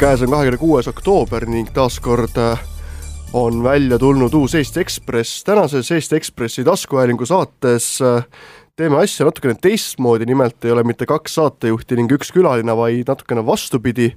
käes on kahekümne kuues oktoober ning taas kord äh, on välja tulnud uus Eesti Ekspress. tänases Eesti Ekspressi taskuhäälingu saates äh, teeme asja natukene teistmoodi, nimelt ei ole mitte kaks saatejuhti ning üks külaline, vaid natukene vastupidi.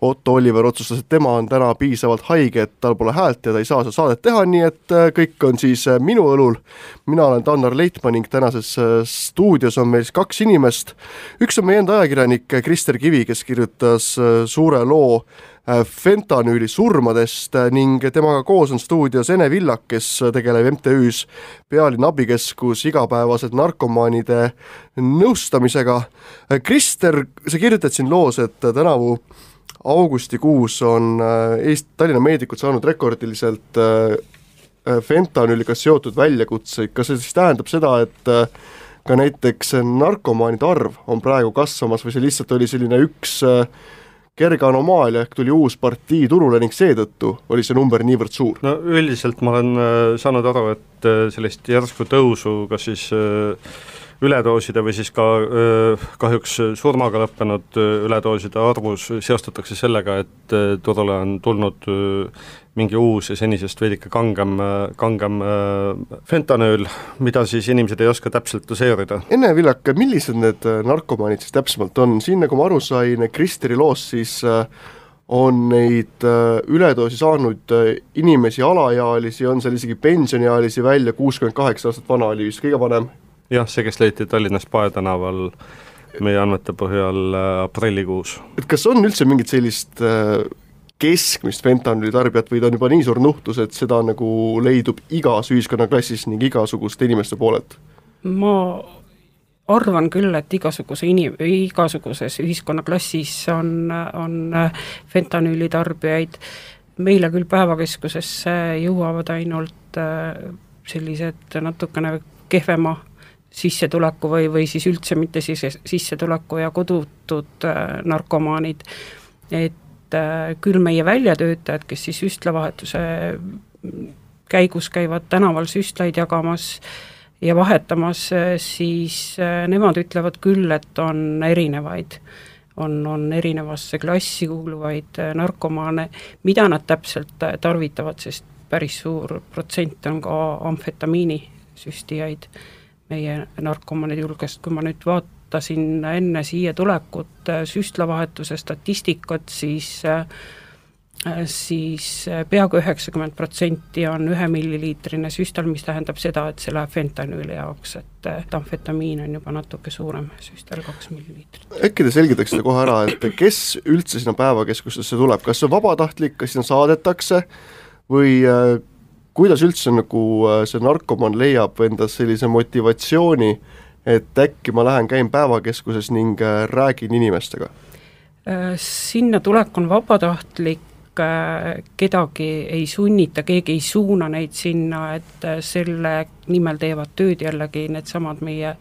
Otto Oliver otsustas, et tema on täna piisavalt haige, et tal pole häält ja ta ei saa seda saadet teha, nii et äh, kõik on siis minu õlul. mina olen Tannar Leitmaa ning tänases stuudios on meil siis kaks inimest. üks on meie enda ajakirjanik Krister Kivi, kes kirjutas suure loo fentanüüli surmadest ning temaga koos on stuudios Ene Villak, kes tegeleb MTÜ-s Pealinna abikeskus igapäevaselt narkomaanide nõustamisega. Krister, sa kirjutad siin loos, et tänavu augustikuus on Eesti, Tallinna meedikud saanud rekordiliselt fentanüüliga seotud väljakutseid, kas see siis tähendab seda, et ka näiteks narkomaanide arv on praegu kasvamas või see lihtsalt oli selline üks kerge anomaalia, ehk tuli uus partii turule ning seetõttu oli see number niivõrd suur? no üldiselt ma olen saanud aru, et sellist järsku tõusu kas siis üledooside või siis ka kahjuks surmaga lõppenud üledooside arvus seostatakse sellega, et turule on tulnud mingi uus ja senisest veidike kangem, kangem fentanüül, mida siis inimesed ei oska täpselt doseerida. Enne Villak, millised need narkomaanid siis täpsemalt on, siin nagu ma aru sain Kristeri loost, siis on neid üledoosi saanud inimesi, alaealisi, on seal isegi pensioniealisi välja, kuuskümmend kaheksa aastat vana oli vist kõige vanem jah, see, kes leiti Tallinnas Pae tänaval meie andmete põhjal aprillikuus. et kas on üldse mingit sellist keskmist fentanüüli tarbijat või ta on juba nii suur nuhtlus, et seda nagu leidub igas ühiskonnaklassis ning igasuguste inimeste poolelt? ma arvan küll, et igasuguse inim-, igasuguses ühiskonnaklassis on, on fentanüüli tarbijaid, meile küll päevakeskusesse jõuavad ainult sellised natukene kehvema sissetuleku või, või siis üldse mitte sisse, sissetuleku ja kodutud äh, narkomaanid, et äh, küll meie väljatöötajad, kes siis süstlavahetuse käigus käivad tänaval süstlaid jagamas ja vahetamas, siis äh, nemad ütlevad küll, et on erinevaid on, on erinevasse klassi kuuluvaid narkomaane, mida nad täpselt tarvitavad, sest päris suur protsent on ka amfetamiini süstijaid meie narkomaanide hulgast, kui ma nüüd vaatasin enne siia tulekut süstlavahetuse statistikat, siis siis peaaegu üheksakümmend protsenti on ühe milliliitrine süstal, mis tähendab seda, et see läheb fentanüüli jaoks, et amfetamiin on juba natuke suurem süstal, kaks milliliitrit. äkki te selgitaksite kohe ära, et kes üldse sinna päevakeskustesse tuleb, kas see on vabatahtlik, kas sinna saadetakse või kuidas üldse nagu see narkomaan leiab endas sellise motivatsiooni, et äkki ma lähen, käin päevakeskuses ning räägin inimestega? Sinna tulek on vabatahtlik, kedagi ei sunnita, keegi ei suuna neid sinna, et selle nimel teevad tööd jällegi needsamad meie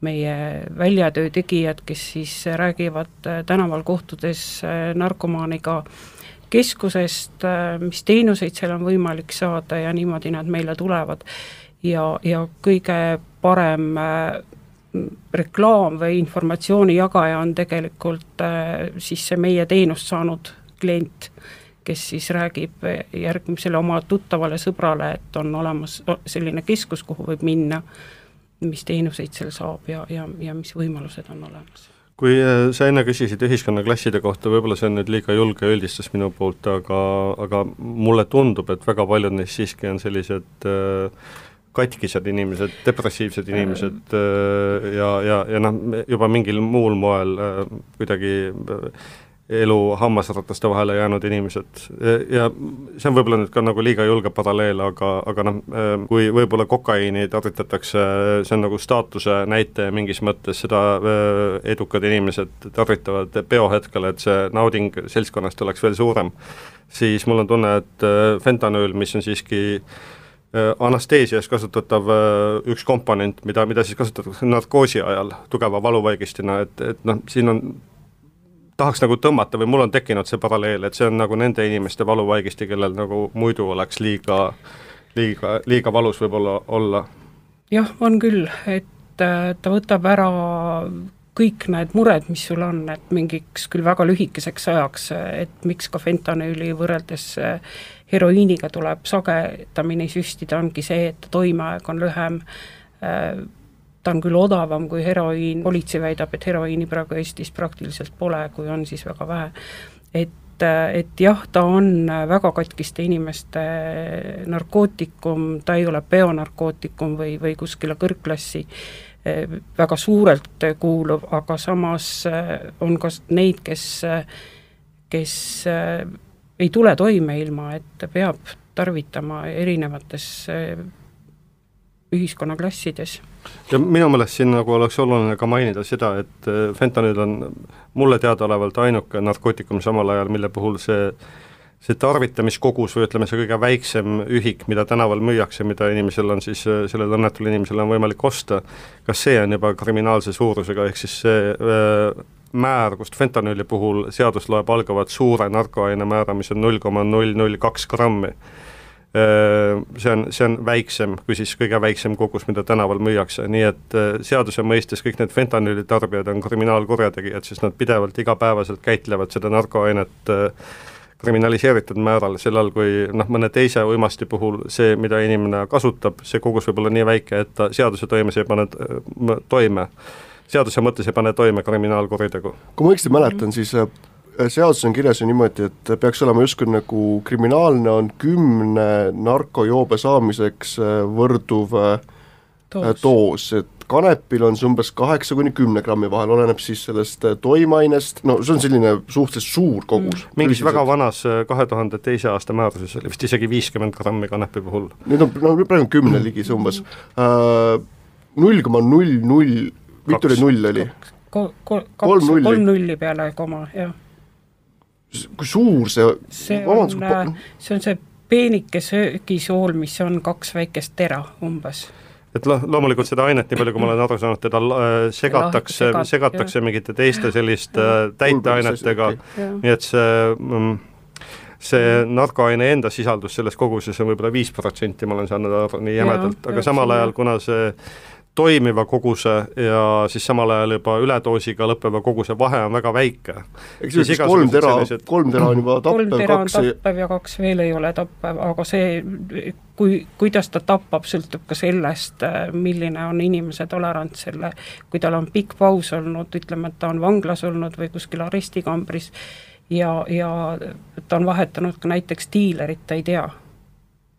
meie väljatöö tegijad, kes siis räägivad tänaval kohtudes narkomaaniga keskusest, mis teenuseid seal on võimalik saada ja niimoodi nad meile tulevad. ja, ja kõige parem reklaam või informatsiooni jagaja on tegelikult siis see meie teenust saanud klient kes siis räägib järgmisele oma tuttavale sõbrale, et on olemas selline keskus, kuhu võib minna, mis teenuseid seal saab ja, ja, ja mis võimalused on olemas kui sa enne küsisid ühiskonnaklasside kohta, võib-olla see on nüüd liiga julge üldistus minu poolt, aga, aga mulle tundub, et väga paljud neist siiski on sellised äh, katkised inimesed, depressiivsed inimesed äh, ja, ja, ja noh, juba mingil muul moel äh, kuidagi äh, elu hammasrataste vahele jäänud inimesed. Ja see on võib-olla nüüd ka nagu liiga julge paralleel, aga, aga noh, kui võib-olla kokaiini tarvitatakse, see on nagu staatuse näitaja mingis mõttes, seda edukad inimesed tarvitavad peohetkel, et see nauding seltskonnast oleks veel suurem, siis mul on tunne, et fentanüül, mis on siiski anesteesias kasutatav üks komponent, mida, mida siis kasutatakse narkoosi ajal tugeva valuvaigistina, et, et noh, siin on tahaks nagu tõmmata või mul on tekkinud see paralleel, et see on nagu nende inimeste valuvaigisti, kellel nagu muidu oleks liiga, liiga, liiga valus võib-olla olla. jah, on küll, et äh, ta võtab ära kõik need mured, mis sul on, et mingiks küll väga lühikeseks ajaks, et miks ka fentanüüli võrreldes heroiiniga tuleb sagedamini süstida, ongi see, et toimeaeg on lühem, ta on küll odavam kui heroiin, politsei väidab, et heroiini praegu Eestis praktiliselt pole, kui on, siis väga vähe. et et jah, ta on väga katkiste inimeste narkootikum, ta ei ole peonarkootikum või, või kuskile kõrgklassi eh, väga suurelt kuuluv, aga samas eh, on ka neid, kes, kes eh, ei tule toime ilma, et peab tarvitama erinevates ühiskonnaklassides. ja minu meelest siin nagu oleks oluline ka mainida seda, et äh, fentanüül on mulle teadaolevalt ainuke narkootikum samal ajal, mille puhul see see tarvitamiskogus või ütleme, see kõige väiksem ühik, mida tänaval müüakse, mida inimesel on siis, äh, sellel õnnetul inimesel on võimalik osta, kas see on juba kriminaalse suurusega, ehk siis see öö, äh, määr, kust fentanüüli puhul seadus loeb algavat suure narkoaine määra, mis on null koma null null kaks grammi see on, see on väiksem kui siis kõige väiksem kogus, mida tänaval müüakse, nii et seaduse mõistes kõik need fentanüüli tarbijad on kriminaalkurjategijad, sest nad pidevalt igapäevaselt käitlevad seda narkoainet kriminaliseeritud määral, sellal kui noh, mõne teise uimasti puhul see, mida inimene kasutab, see kogus võib olla nii väike, et ta seaduse toimes ei pane toime, seaduse mõttes ei pane toime kriminaalkuritegu. kui ma õigesti mäletan, siis seaduses on kirjas ju niimoodi, et peaks olema justkui nagu kriminaalne on kümne narkojoobe saamiseks äh, võrduv äh, doos, doos, et kanepil on see umbes kaheksa kuni kümne grammi vahel, oleneb siis sellest äh, toimeainest, no see on selline suhteliselt suur kogus. Mm.. mingis väga vanas kahe tuhande teise aasta määruses oli vist isegi viiskümmend grammi kanepi puhul. Nüüd on, no praegu on kümne ligi see umbes, null koma null null, mitu oli null oli? kolm nulli. kolm nulli peale koma, jah kui suur see see on, äh, see on see peenike söögisool, mis on kaks väikest tera umbes. Et lo-, loomulikult seda ainet, nii palju kui ma olen aru saanud, teda äh, segatakse, segatakse mingite teiste selliste äh, täiteainetega, nii et see mm, see narkoaine enda sisaldus selles koguses on võib-olla viis protsenti, ma olen saanud aru nii jämedalt, aga samal ajal, kuna see toimiva koguse ja siis samal ajal juba üledoosiga lõppeva koguse vahe on väga väike. eks see vist kolm tera sellised..., kolm tera on juba tappev, kolm tera on tappev ja kaks veel ei ole tappev, aga see, kui, kuidas ta tapab, sõltub ka sellest, milline on inimese tolerants selle, kui tal on pikk paus olnud, ütleme, et ta on vanglas olnud või kuskil arestikambris, ja, ja ta on vahetanud ka näiteks diilerit, ta ei tea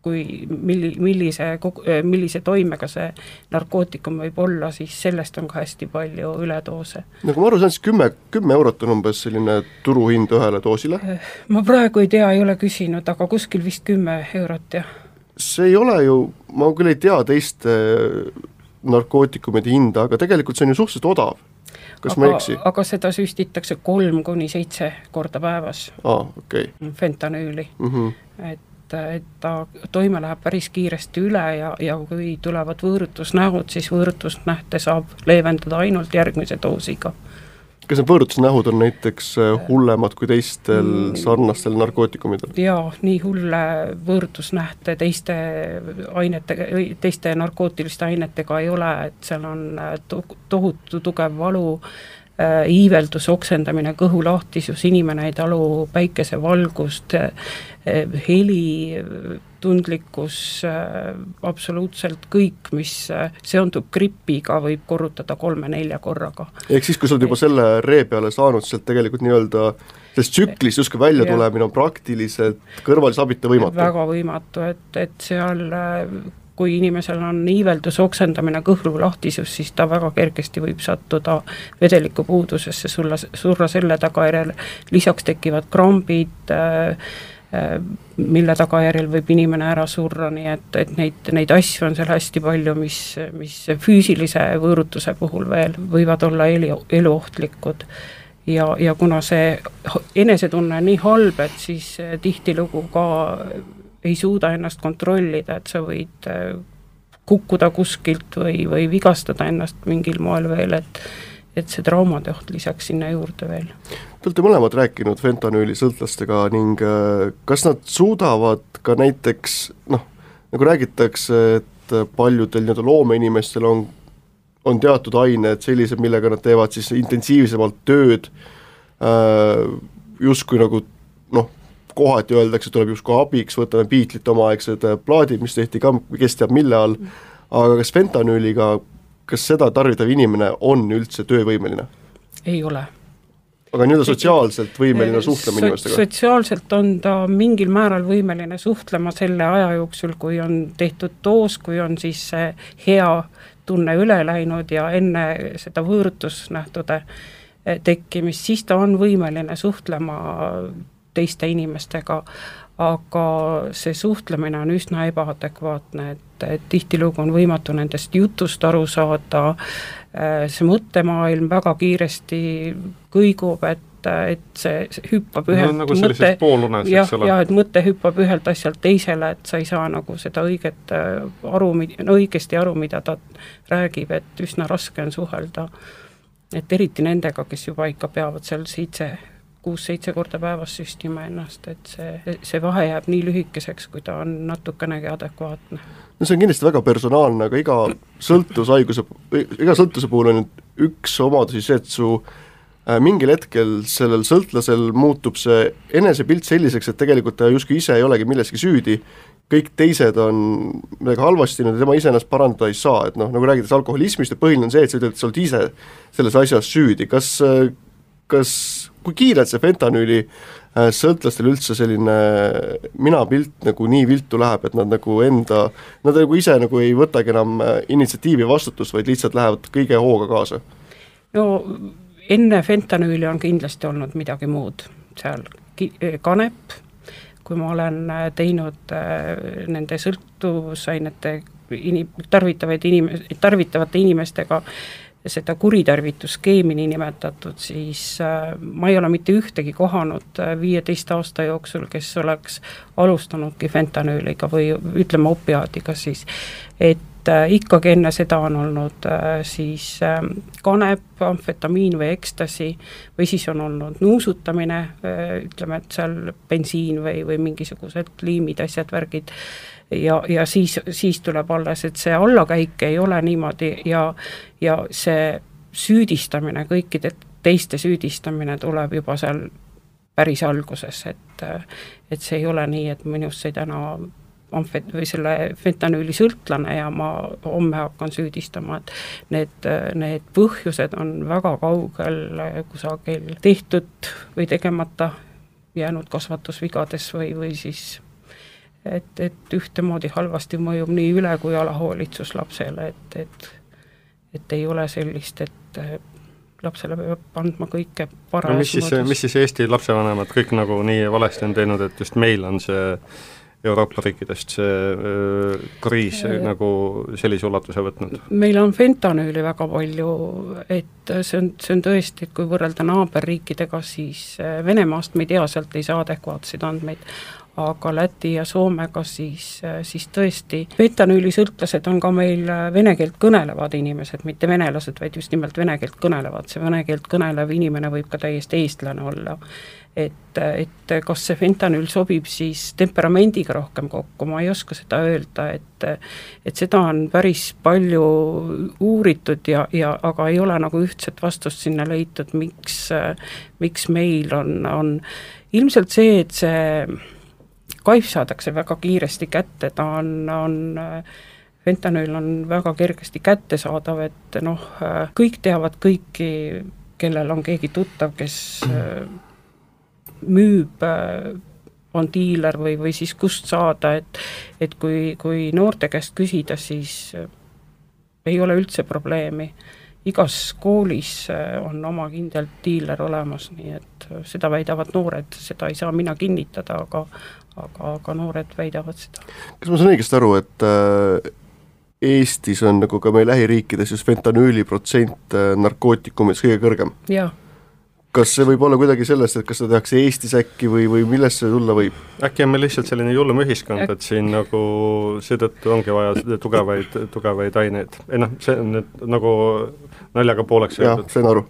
kui milli-, millise kogu-, millise toimega see narkootikum võib olla, siis sellest on ka hästi palju üledoose. nagu ma aru saan, siis kümme, kümme eurot on umbes selline turuhind ühele doosile? ma praegu ei tea, ei ole küsinud, aga kuskil vist kümme eurot, jah. see ei ole ju, ma küll ei tea teiste narkootikumide hinda, aga tegelikult see on ju suhteliselt odav kas aga, ma ei eksi? aga seda süstitakse kolm kuni seitse korda päevas. aa, okei okay.. fentanüüli mm, -hmm. et et, et ta toime läheb päris kiiresti üle ja, ja kui tulevad võõrutusnähud, siis võõrutusnähte saab leevendada ainult järgmise doosiga kas need võõrutusnähud on näiteks äh, hullemad kui teistel mm. sarnastel narkootikumidel? jaa, nii hulle võõrutusnähte teiste ainetega, teiste narkootiliste ainetega ei ole, et seal on äh, to-, tohutu tugev valu, äh, iiveldus, oksendamine, kõhulahtisus, inimene ei talu päikesevalgust, Eh, heli, tundlikkus, eh, absoluutselt kõik, mis eh, seondub gripiga, võib korrutada kolme-nelja korraga. ehk siis, kui sa oled juba selle ree peale saanud, sealt tegelikult nii-öelda sellest tsüklist justkui välja tulemine on praktiliselt kõrvalise abita võimatu? väga võimatu, et, et seal kui inimesel on iiveldus, oksendamine, kõhru lahtisus, siis ta väga kergesti võib sattuda vedelikupuudusesse, sulla, surra selle tagajärjel, lisaks tekivad krambid äh,, Äh, mille tagajärjel võib inimene ära surra, nii et, et neid, neid asju on seal hästi palju, mis, mis füüsilise võõrutuse puhul veel võivad olla elu, eluohtlikud. ja, ja kuna see enesetunne on nii halb, et siis tihtilugu ka ei suuda ennast kontrollida, et sa võid äh, kukkuda kuskilt või, või vigastada ennast mingil moel veel, et et see traumade oht lisaks sinna juurde veel. Te olete mõlemad rääkinud fentanüülisõltlastega ning äh, kas nad suudavad ka näiteks noh, nagu räägitakse, et paljudel nii-öelda loomeinimestel on on teatud ained sellised, millega nad teevad siis intensiivsemalt tööd äh,, justkui nagu kohati öeldakse, tuleb justkui abiks, võtame Beatlesite omaaegsed äh, plaadid, mis tehti ka kes teab mille all, aga kas fentanüüliga, kas seda tarvitav inimene on üldse töövõimeline? ei ole aga nii-öelda sotsiaalselt võimeline suhtlema so inimestega? sotsiaalselt on ta mingil määral võimeline suhtlema selle aja jooksul, kui on tehtud doos, kui on siis see hea tunne üle läinud ja enne seda võõrutusnähtude tekkimist, siis ta on võimeline suhtlema teiste inimestega, aga see suhtlemine on üsna ebaadekvaatne, et, et tihtilugu on võimatu nendest jutust aru saada, äh, see mõttemaailm väga kiiresti kõigub, et et see hüppab ühelt no, nagu mõte, jah, jah, et mõte hüppab ühelt asjalt teisele, et sa ei saa nagu seda õiget äh, aru, no õigesti aru, mida ta räägib, et üsna raske on suhelda. et eriti nendega, kes juba ikka peavad seal seitse kuus-seitse korda päevas süstima ennast, et see, see vahe jääb nii lühikeseks, kui ta on natukenegi adekvaatne. no see on kindlasti väga personaalne, aga iga sõltuvushaiguse, iga sõltuvuse puhul on üks omadusi see, et su äh, mingil hetkel sellel sõltlasel muutub see enesepilt selliseks, et tegelikult ta justkui ise ei olegi milleski süüdi, kõik teised on midagi halvasti teinud ja tema ise ennast parandada ei saa, et noh, nagu räägitakse alkoholismist, et põhiline on see, et sa ütled, et sa oled ise selles asjas süüdi, kas, kas kui kiirelt see fentanüüli äh, sõltlastel üldse selline minapilt nagu nii viltu läheb, et nad nagu enda, nad nagu ise nagu ei võtagi enam äh, initsiatiivi, vastutust, vaid lihtsalt lähevad kõige hooga kaasa? no enne fentanüüli on kindlasti olnud midagi muud, seal ki-, kanep, kui ma olen äh, teinud nende sõltuvusainete inim-, tarvitavaid inim-, tarvitavate inimestega seda kuritarvitusskeemi niinimetatud, siis äh, ma ei ole mitte ühtegi kohanud äh, viieteist aasta jooksul, kes oleks alustanudki fentanüüliga või ütleme, opiaadiga siis, et ikkagi enne seda on olnud siis kanep, amfetamiin või ekstasi või siis on olnud nuusutamine, ütleme, et seal bensiin või, või mingisugused liimid, asjad, värgid, ja, ja siis, siis tuleb alles, et see allakäik ei ole niimoodi ja, ja see süüdistamine, kõikide teiste süüdistamine tuleb juba seal päris alguses, et et see ei ole nii, et minust sai täna amfet- või selle fentanüüli sõltlane ja ma homme hakkan süüdistama, et need, need põhjused on väga kaugel kusagil tehtud või tegemata jäänud kasvatusvigades või, või siis et, et ühtemoodi halvasti mõjub nii üle- kui alahoolitsus lapsele, et, et et ei ole sellist, et lapsele peab andma kõike parajas no mis siis, mis siis Eesti lapsevanemad kõik nagu nii valesti on teinud, et just meil on see Euroopa riikidest see äh, kriis äh, nagu sellise ulatuse võtnud? meil on fentanüüli väga palju, et see on, see on tõesti, et kui võrrelda naaberriikidega, siis Venemaast me ei tea, sealt ei saa adekvaatseid andmeid, aga Läti ja Soomega siis, siis tõesti, fentanüülisõltlased on ka meil vene keelt kõnelevad inimesed, mitte venelased, vaid just nimelt vene keelt kõnelevad, see vene keelt kõnelev inimene võib ka täiesti eestlane olla. et, et kas see fentanüül sobib siis temperamendiga rohkem kokku, ma ei oska seda öelda, et et seda on päris palju uuritud ja, ja aga ei ole nagu ühtset vastust sinna leitud, miks, miks meil on, on. Ilmselt see, et see kaif saadakse väga kiiresti kätte, ta on, on fentanüül on väga kergesti kättesaadav, et noh, kõik teavad kõiki, kellel on keegi tuttav, kes müüb, on diiler või, või siis kust saada, et et kui, kui noorte käest küsida, siis ei ole üldse probleemi. Igas koolis on oma kindel diiler olemas, nii et seda väidavad noored, seda ei saa mina kinnitada, aga aga, aga noored väidavad seda. kas ma saan õigesti aru, et äh, Eestis on nagu ka meie lähiriikides just fentanüüli protsent äh, narkootikumides kõige kõrgem? jaa kas see võib olla kuidagi sellest, et kas seda tehakse Eestis äkki või, või millest see tulla võib? äkki on meil lihtsalt selline julm ühiskond, et siin nagu seetõttu ongi vaja tugevaid, tugevaid aineid, ei noh, see on nüüd nagu naljaga pooleks öeldud. sain aru.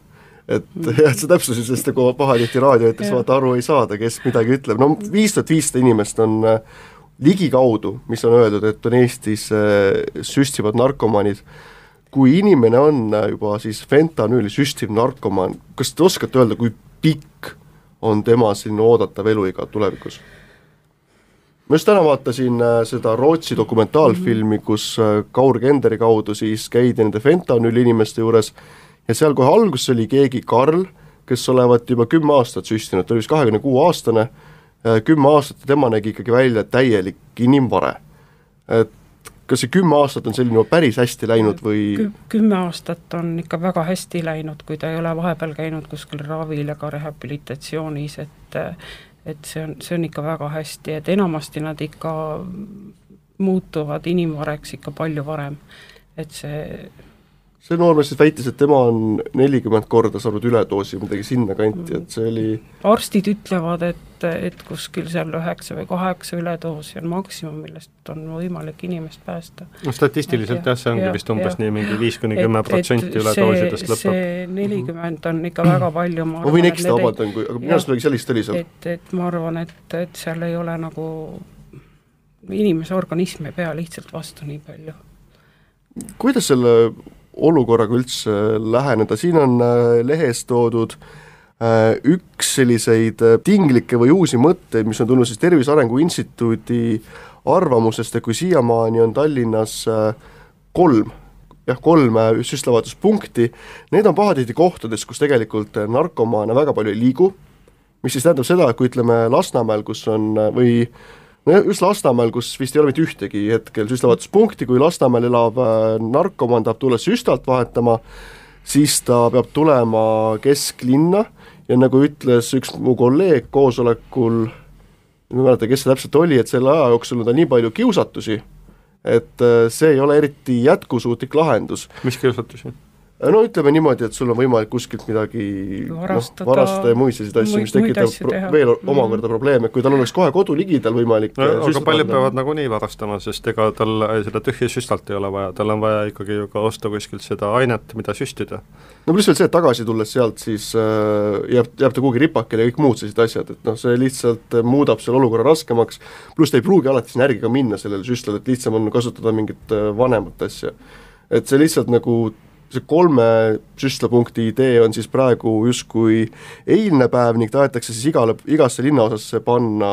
Et jah, see täpsustus, sest nagu pahatihti raadioeetris vaata aru ei saada, kes midagi ütleb, no viis tuhat viissada inimest on äh, ligikaudu, mis on öeldud, et on Eestis äh, süstivad narkomaanid, kui inimene on juba siis fentanüüli süstiv narkomaan, kas te oskate öelda, kui pikk on tema selline oodatav eluiga tulevikus? ma just täna vaatasin äh, seda Rootsi dokumentaalfilmi, kus äh, Kaur Kenderi kaudu siis käidi nende fentanüüli inimeste juures ja seal kohe alguses oli keegi Karl, kes olevat juba kümme aastat süstinud, ta oli vist kahekümne kuue aastane, äh, kümme aastat ja tema nägi ikkagi välja täielik inimvare. et kas see kümme aastat on selline päris hästi läinud või Kü-, kümme aastat on ikka väga hästi läinud, kui ta ei ole vahepeal käinud kuskil ravil ega rehabilitatsioonis, et et see on, see on ikka väga hästi, et enamasti nad ikka muutuvad inimvareks ikka palju varem, et see see noormees siis väitis, et tema on nelikümmend korda saanud üledoosi, midagi sinnakanti, et see oli arstid ütlevad, et, et kuskil seal üheksa või kaheksa üledoosi on maksimum, millest on võimalik inimest päästa. no statistiliselt jah, see ongi ja, vist umbes ja. nii mingi viis kuni kümme protsenti üledoosidest lõpeb. see nelikümmend on ikka väga palju, ma ma võin eksida, vabandan, kui, aga minu arust midagi sellist oli seal. et, et ma arvan, et, et seal ei ole nagu, inimese organism ei pea lihtsalt vastu nii palju. kuidas selle olukorraga üldse läheneda, siin on äh, lehes toodud äh, üks selliseid äh, tinglikke või uusi mõtteid, mis on tulnud siis Tervise Arengu Instituudi arvamusest, et kui siiamaani on Tallinnas kolm jah, kolm süstlavahetuspunkti, need on pahatihti kohtades, kus tegelikult narkomaane väga palju ei liigu, mis siis tähendab seda, et kui ütleme Lasnamäel, kus on või no just Lasnamäel, kus vist ei ole mitte ühtegi hetkel süstlavahetuspunkti, kui Lasnamäel elav äh, narkomaan tahab tulla süstalt vahetama, siis ta peab tulema kesklinna ja nagu ütles üks mu kolleeg koosolekul, ma ei mäleta, kes see täpselt oli, et selle aja jooksul on tal nii palju kiusatusi, et äh, see ei ole eriti jätkusuutlik lahendus. mis kiusatusi? No ütleme niimoodi, et sul on võimalik kuskilt midagi varastada no, varastada ja muid selliseid asju, mis tekitavad pro veel mm. omakorda probleeme, kui tal oleks kohe kodu ligidal võimalik no, aga paljud peavad nagunii varastama, sest ega tal seda tühja süstalt ei ole vaja, tal on vaja ikkagi ju ka osta kuskilt seda ainet, mida süstida. no pluss veel see, et tagasi tulles sealt, siis äh, jääb, jääb ta kuhugi ripakile ja kõik muud sellised asjad, et noh, see lihtsalt muudab selle olukorra raskemaks, pluss ta ei pruugi alati sinna järgi ka minna sellele süstlale, et lihtsam on kasutada mingit äh, vanemat asja. et see lihtsalt nagu see kolme süstlapunkti idee on siis praegu justkui eilne päev ning tahetakse siis igale, igasse linnaosasse panna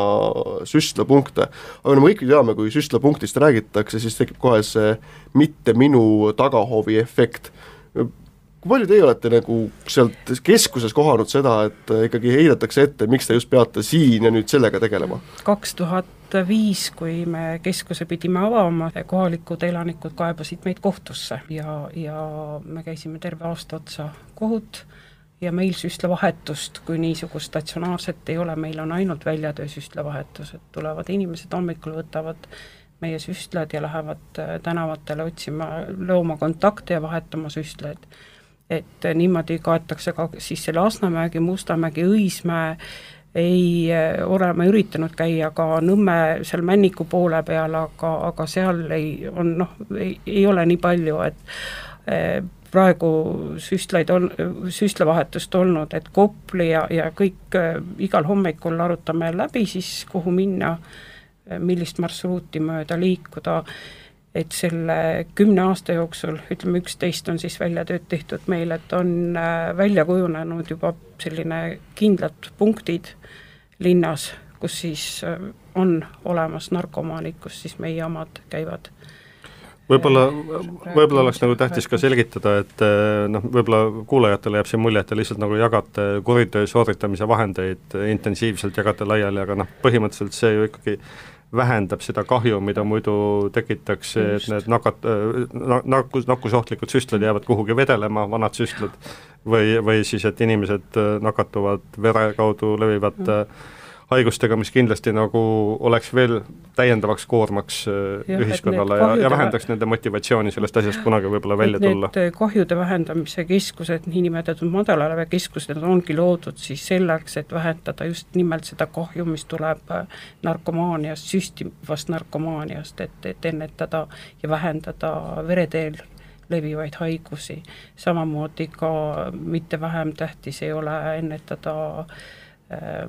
süstlapunkte. aga no me kõik ju teame, kui süstlapunktist räägitakse, siis tekib kohe see mitte minu tagahoovi efekt kui palju teie olete nagu sealt keskuses kohanud seda, et ikkagi heidetakse ette, miks te just peate siin ja nüüd sellega tegelema? kaks tuhat viis, kui me keskuse pidime avama, kohalikud elanikud kaebasid meid kohtusse ja, ja me käisime terve aasta otsa kohut ja meil süstlavahetust kui niisugust statsionaarset ei ole, meil on ainult väljatöö süstlavahetused, tulevad inimesed hommikul, võtavad meie süstlad ja lähevad tänavatele otsima loomakontakte ja vahetama süstlaid et niimoodi kaetakse ka siis selle Lasnamägi, Mustamägi, Õismäe, ei ole ma üritanud käia ka Nõmme seal Männiku poole peal, aga, aga seal ei, on noh, ei, ole nii palju, et eh, praegu süstlaid on, süstlavahetust olnud, et Kopli ja, ja kõik äh, igal hommikul arutame läbi siis, kuhu minna, millist marsruuti mööda liikuda et selle kümne aasta jooksul, ütleme üksteist on siis väljatööd tehtud meil, et on äh, välja kujunenud juba selline kindlad punktid linnas, kus siis äh, on olemas narkomaanid, kus siis meie omad käivad. Võib-olla, võib-olla oleks nagu tähtis ka selgitada, et äh, noh, võib-olla kuulajatele jääb siin mulje, et te lihtsalt nagu jagate kuritöö sooritamise vahendeid intensiivselt, jagate laiali, aga noh, põhimõtteliselt see ju ikkagi vähendab seda kahju, mida muidu tekitaks, et need nakat-, nakkus, nakkusohtlikud süstlad jäävad kuhugi vedelema, vanad süstlad, või, või siis, et inimesed nakatuvad vere kaudu levivat mm haigustega, mis kindlasti nagu oleks veel täiendavaks koormaks äh, ja, ühiskonnale ja, ja vähendaks nende motivatsiooni sellest asjast kunagi võib-olla välja tulla. Need kahjude vähendamise keskused, niinimetatud madalalävekeskused ongi loodud siis selleks, et vähendada just nimelt seda kahju, mis tuleb äh, narkomaaniast, süstivast narkomaaniast, et, et ennetada ja vähendada vereteel levivaid haigusi. samamoodi ka mitte vähem tähtis ei ole ennetada ähm, Äh,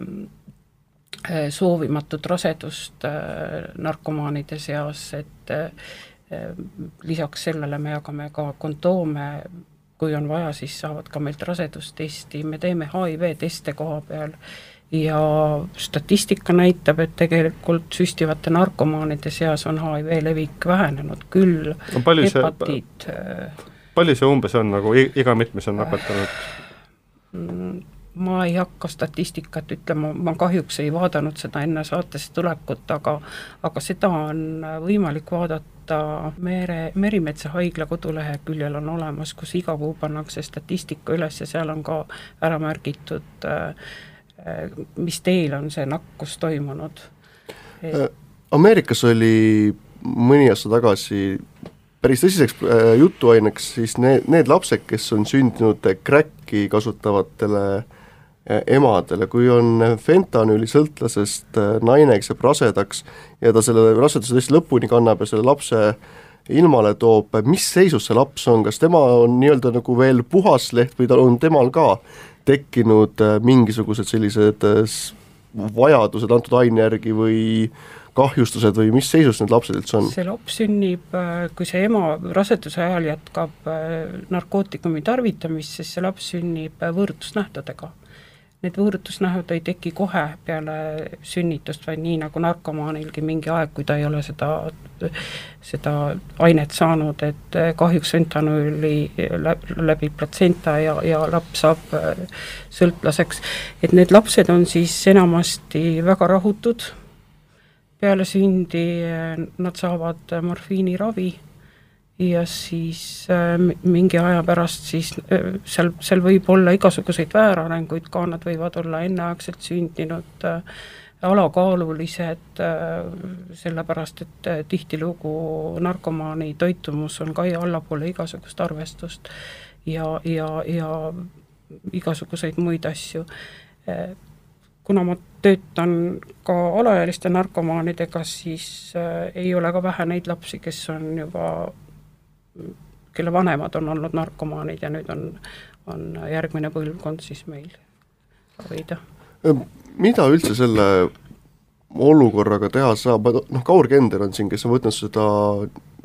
soovimatut rasedust äh, narkomaanide seas, et äh, lisaks sellele me jagame ka kondoome, kui on vaja, siis saavad ka meilt rasedustesti, me teeme HIV teste koha peal. Ja statistika näitab, et tegelikult süstivate narkomaanide seas on HIV levik vähenenud. Küll no,, hepatiit see, palju see umbes on nagu iga mitmes on nakatunud? Ma ei hakka statistikat ütlema, ma kahjuks ei vaadanud seda enne saatesse tulekut, aga aga seda on võimalik vaadata mere, Merimetsa haigla koduleheküljel on olemas, kus iga kuu pannakse statistika üles ja seal on ka ära märgitud äh, mis teel on see nakkus toimunud et...? Äh, Ameerikas oli mõni aasta tagasi päris tõsiseks äh, jutuaineks siis need, need lapsed, kes on sündinud kräkki kasutavatele äh, emadele, kui on fentanüülisõltlasest naine, kes jääb rasedaks ja ta selle raseduse tõesti lõpuni kannab ja selle lapse ilmale toob, mis seisus see laps on, kas tema on nii-öelda nagu veel puhas leht või tal on temal ka tekkinud mingisugused sellised vajadused antud aine järgi või kahjustused või mis seisus need lapsed üldse on? see laps sünnib, kui see ema raseduse ajal jätkab narkootikumi tarvitamist, siis see laps sünnib võõrutusnähtudega need võõrutusnähud ei teki kohe peale sünnitust, vaid nii nagu narkomaanilgi mingi aeg, kui ta ei ole seda, seda ainet saanud, et kahjuks fentanüüli läbi platsenta ja, ja laps saab äh, sõltlaseks. et need lapsed on siis enamasti väga rahutud, peale sündi äh, nad saavad morfiiniravi ja siis äh, mingi aja pärast siis äh, seal, seal võib olla igasuguseid väärarenguid ka, nad võivad olla enneaegselt sündinud äh, alakaalulised sellepärast et tihtilugu narkomaani toitumus on ka allapoole igasugust arvestust ja, ja, ja igasuguseid muid asju. Kuna ma töötan ka alaealiste narkomaanidega, siis ei ole ka vähe neid lapsi, kes on juba kelle vanemad on olnud narkomaanid ja nüüd on, on järgmine põlvkond siis meil ravida. mida üldse selle olukorraga teha saab, noh Kaur Kender on siin, kes on võtnud seda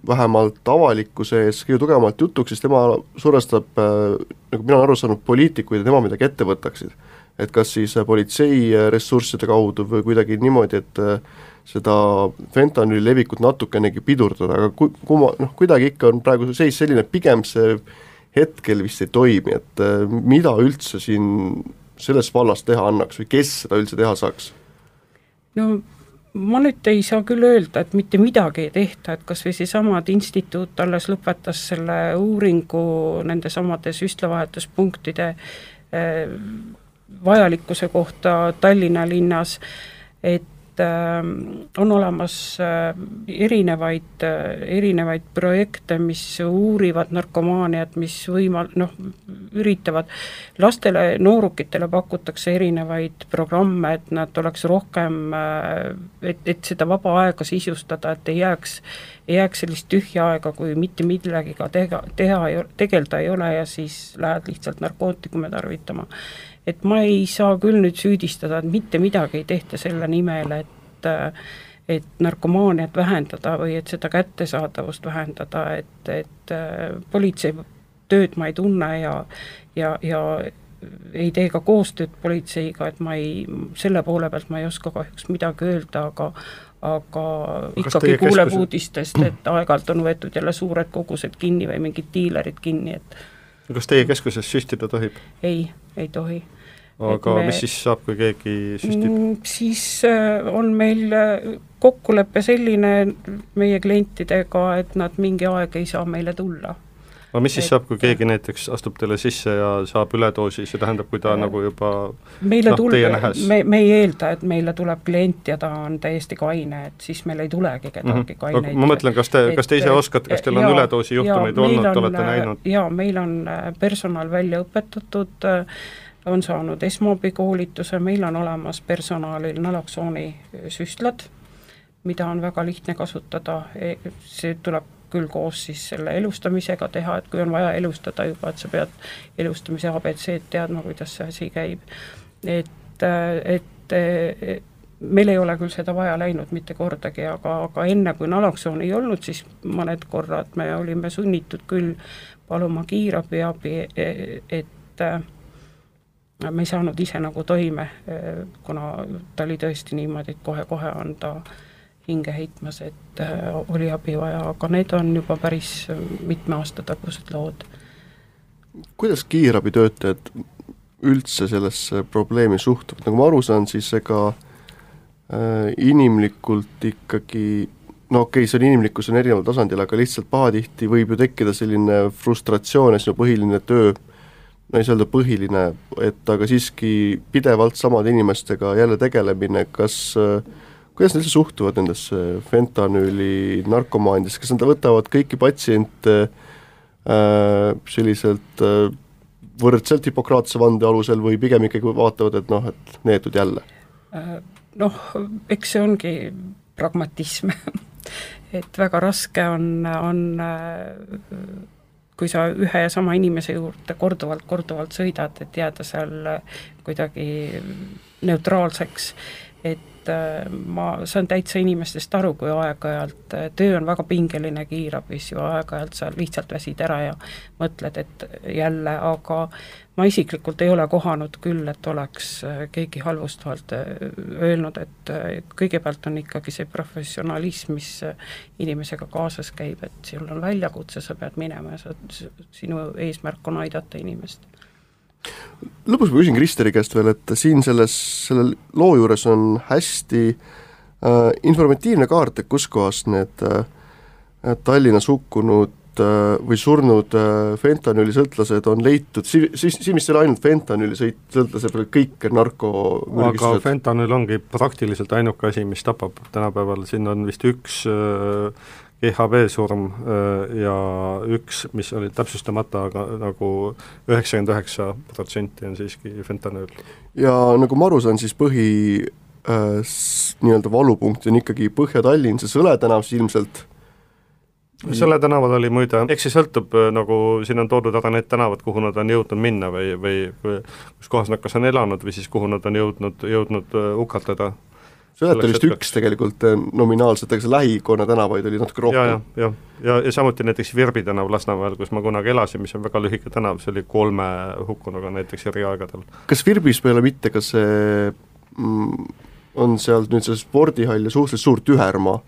vähemalt avalikkuse ees kõige tugevamalt jutuks, siis tema survestab, nagu mina olen aru saanud, poliitikuid, et nemad midagi ette võtaksid. Et kas siis politsei ressursside kaudu või kuidagi niimoodi, et seda fentanüüli levikut natukenegi pidurdada, aga ku-, kumma, noh kuidagi ikka on praegu seis selline, pigem see hetkel vist ei toimi, et äh, mida üldse siin selles vallas teha annaks või kes seda üldse teha saaks? no ma nüüd ei saa küll öelda, et mitte midagi ei tehta, et kas või seesamad instituut alles lõpetas selle uuringu nendesamade süstlavahetuspunktide äh, vajalikkuse kohta Tallinna linnas, et ähm, on olemas äh, erinevaid, äh, erinevaid projekte, mis uurivad narkomaaniat, mis võima-, noh, üritavad, lastele, noorukitele pakutakse erinevaid programme, et nad oleks rohkem, äh, et, et seda vaba aega sisustada, et ei jääks, ei jääks sellist tühja aega, kui mitte millegiga tega, teha, tegeleda ei ole ja siis lähed lihtsalt narkootikume tarvitama et ma ei saa küll nüüd süüdistada, et mitte midagi ei tehta selle nimel, et et narkomaaniat vähendada või et seda kättesaadavust vähendada, et, et äh, politsei tööd ma ei tunne ja ja, ja ei tee ka koostööd politseiga, et ma ei, selle poole pealt ma ei oska kahjuks midagi öelda, aga aga ikkagi kuuleb uudistest, et aeg-ajalt on võetud jälle suured kogused kinni või mingid diilerid kinni, et kas teie keskuses süstida tohib? ei, ei tohi aga me, mis siis saab, kui keegi süstib? Mm, siis äh, on meil äh, kokkulepe selline meie klientidega, et nad mingi aeg ei saa meile tulla aga mis siis et, saab, kui keegi näiteks astub teile sisse ja saab üledoosi, see tähendab, kui ta äh, nagu juba meile noh, teie nähes me, me ei eelda, et meile tuleb klient ja ta on täiesti kaine, et siis meil ei tulegi kedagi mm -hmm. kaineid. ma mõtlen, kas te, kas te ise oskate, kas teil on jaa, üledoosi juhtumeid olnud, olete näinud? jaa, meil on personal välja õpetatud äh, on saanud esmaabikoolituse, meil on olemas personalil naloksooni süstlad, mida on väga lihtne kasutada, e, see tuleb küll koos siis selle elustamisega teha, et kui on vaja elustada juba, et sa pead elustamise abc-d teadma, kuidas see asi käib. et, et meil ei ole küll seda vaja läinud mitte kordagi, aga, aga enne, kui naloksooni ei olnud, siis mõned korrad me olime sunnitud küll paluma kiirabiabi, et äh, me ei saanud ise nagu toime, kuna ta oli tõesti niimoodi, et kohe-kohe on ta hinge heitmas, et äh, oli abi vaja, aga need on juba päris mitme aasta tagused lood. kuidas kiirabitöötajad üldse sellesse probleemi suhtuvad, nagu ma aru saan, siis ega äh, inimlikult ikkagi no okei okay,, see on inimlikkus on erineval tasandil, aga lihtsalt pahatihti võib ju tekkida selline frustratsioon ja sinu põhiline töö no ei saa öelda põhiline, et aga siiski pidevalt samade inimestega jälle tegelemine, kas kuidas nad üldse suhtuvad nendesse fentanüüli narkomaanidesse, kas nad võtavad kõiki patsiente äh, selliselt äh, võrdselt Hippokratese vande alusel või pigem ikkagi vaatavad, et noh, et neetud jälle? Äh, noh, eks see ongi pragmatism et väga raske on, on äh, kui sa ühe ja sama inimese juurde korduvalt, korduvalt sõidad, et jääda seal kuidagi neutraalseks, et äh, ma saan täitsa inimestest aru, kui aeg-ajalt, äh, töö on väga pingeline kiirabis ju, aeg-ajalt sa lihtsalt väsid ära ja mõtled, et jälle, aga ma isiklikult ei ole kohanud küll, et oleks äh, keegi halvustavalt öelnud, et kõigepealt on ikkagi see professionalism, mis inimesega kaasas käib, et sul on väljakutse, sa pead minema ja sa, sinu eesmärk on aidata inimest lõpus ma küsin Kristeri käest veel, et siin selles, selle loo juures on hästi äh, informatiivne kaart, et kuskohast need äh, Tallinnas hukkunud äh, või surnud äh, fentanüülisõltlased on leitud, si-, siis, siin vist ei ole ainult fentanüülisõltlased, vaid kõik narko aga fentanüül ongi praktiliselt ainuke asi, mis tapab tänapäeval, siin on vist üks äh, GHB surm äh, ja üks, mis oli täpsustamata, aga nagu üheksakümmend üheksa protsenti on siiski fentanüül. ja nagu ma aru saan, siis põhi äh, nii-öelda valupunkt on ikkagi Põhja-Tallinn, see Sõle tänav siis ilmselt Sõle tänaval oli muide, eks see sõltub, äh, nagu siin on toodud ära need tänavad, kuhu nad on jõudnud minna või, või kus kohas nad kas on elanud või siis kuhu nad on jõudnud, jõudnud äh, hukatada Sõnet oli vist üks tegelikult eh, nominaalselt, aga see lähikonna tänavaid oli natuke rohkem. ja, ja, ja, ja, ja samuti näiteks Virbi tänav Lasnamäel, kus ma kunagi elasin, mis on väga lühike tänav, see oli kolme hukkunuga näiteks eri aegadel. kas Virbis peale mitte ka see mm, on seal nüüd see spordihall ja suhteliselt suur tühermaa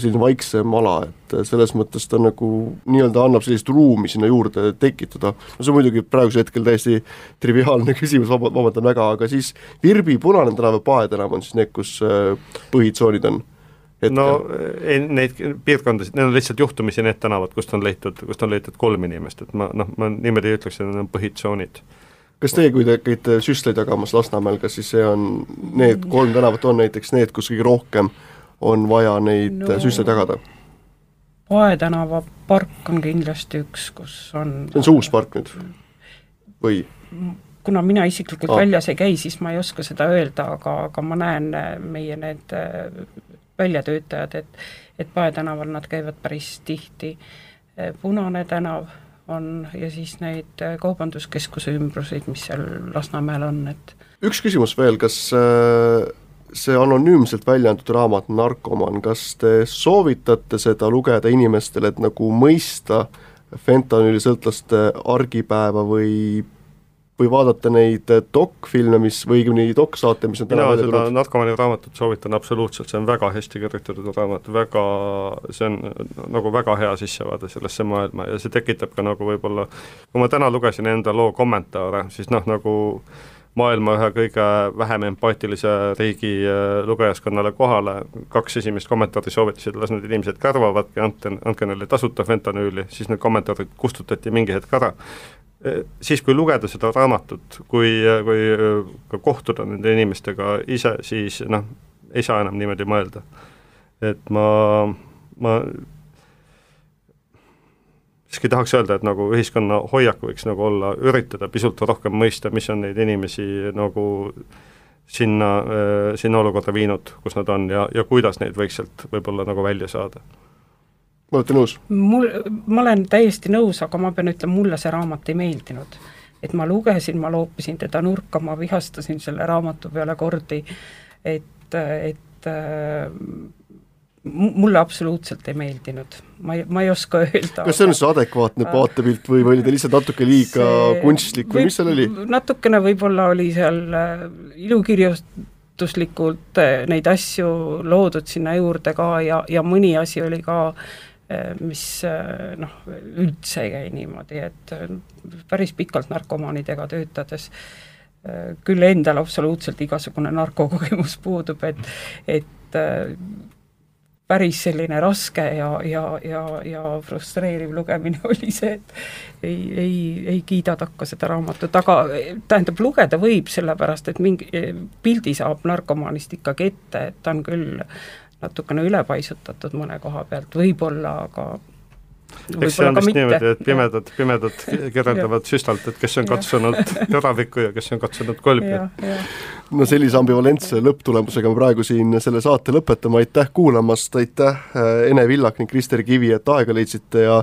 selline vaiksem ala, et selles mõttes ta nagu nii-öelda annab sellist ruumi sinna juurde tekitada. no see on muidugi praegusel hetkel täiesti triviaalne küsimus, vaba, vabandan väga, aga siis Virbi, Punane tänav ja Pae tänav on siis need, kus äh, põhitsoonid on? Hetkel. no ei, neid piirkondasid, need on lihtsalt juhtumisi need tänavad, kust on leitud, kust on leitud kolm inimest, et ma noh, ma niimoodi ei ütleks, et need on põhitsoonid kas teie, kui te käite süstlaid jagamas Lasnamäel, kas siis see on, need kolm tänavat on näiteks need, kus kõige rohkem on vaja neid no, süste tagada? Pae tänava park on kindlasti üks, kus on see on see uus park nüüd või? kuna mina isiklikult ah. väljas ei käi, siis ma ei oska seda öelda, aga, aga ma näen äh, meie need äh, väljatöötajad, et et Pae tänaval nad käivad päris tihti, äh, Punane tänav on ja siis neid kaubanduskeskuse ümbruseid, mis seal Lasnamäel on, et üks küsimus veel, kas äh see anonüümselt välja antud raamat Narkoman, kas te soovitate seda lugeda inimestele, et nagu mõista fentanüülisõltlaste argipäeva või või vaadata neid dokfilme, mis, või õigemini doksaate, mis on mina seda narkomani raamatut soovitan absoluutselt, see on väga hästi kirjutatud raamat, väga, see on nagu väga hea sissevaade sellesse maailma ja see tekitab ka nagu võib-olla, kui ma täna lugesin enda loo kommentaare, siis noh, nagu maailma ühe kõige vähem empaatilise riigi äh, lugejaskonnale kohale, kaks esimest kommentaari soovitasid, las need inimesed kärvavadki, andke, andke neile tasuta fentanüüli, siis need kommentaarid kustutati mingi hetk ära. Äh, siis, kui lugeda seda raamatut, kui, kui äh, ka kohtuda nende inimestega ise, siis noh, ei saa enam niimoodi mõelda. et ma, ma siiski tahaks öelda, et nagu ühiskonna hoiak võiks nagu olla, üritada pisut rohkem mõista, mis on neid inimesi nagu sinna, äh, sinna olukorda viinud, kus nad on ja, ja kuidas neid võiks sealt võib-olla nagu välja saada. olete nõus? mul, ma olen täiesti nõus, aga ma pean ütlema, mulle see raamat ei meeldinud. et ma lugesin, ma loopisin teda nurka, ma vihastasin selle raamatu peale kordi, et et et äh, mulle absoluutselt ei meeldinud, ma ei, ma ei oska öelda. kas see on siis adekvaatne vaatepilt või, või oli ta lihtsalt natuke liiga kunstlik või mis seal oli? natukene võib-olla oli seal ilukirjastuslikult neid asju loodud sinna juurde ka ja, ja mõni asi oli ka mis noh, üldse ei käi niimoodi, et päris pikalt narkomaanidega töötades äh, küll endal absoluutselt igasugune narkokogemus puudub, et, et äh, päris selline raske ja, ja, ja, ja frustreeriv lugemine oli see, et ei, ei, ei kiida takka seda raamatut, aga tähendab, lugeda võib, sellepärast et mingi pildi saab narkomaanist ikkagi ette, et ta on küll natukene ülepaisutatud mõne koha pealt võib-olla, aga eks see on vist niimoodi, et pimedad, pimedad kirjeldavad süstalt, et kes on katsunud teravikku ja kes on katsunud kolbi. no sellise ambivalentse lõpptulemusega me praegu siin selle saate lõpetame, aitäh kuulamast, aitäh äh, Ene Villak ning Krister Kivi, et aega leidsite ja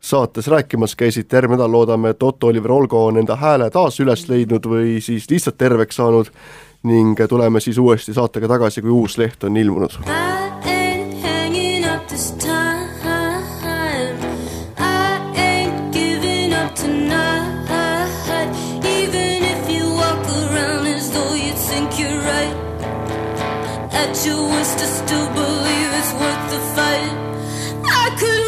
saates rääkimas käisite, järgmine nädal loodame, et Otto-Oliver Olgo on enda hääle taas üles leidnud või siis lihtsalt terveks saanud ning tuleme siis uuesti saatega tagasi, kui uus leht on ilmunud. At your worst to still believe it's worth the fight. I could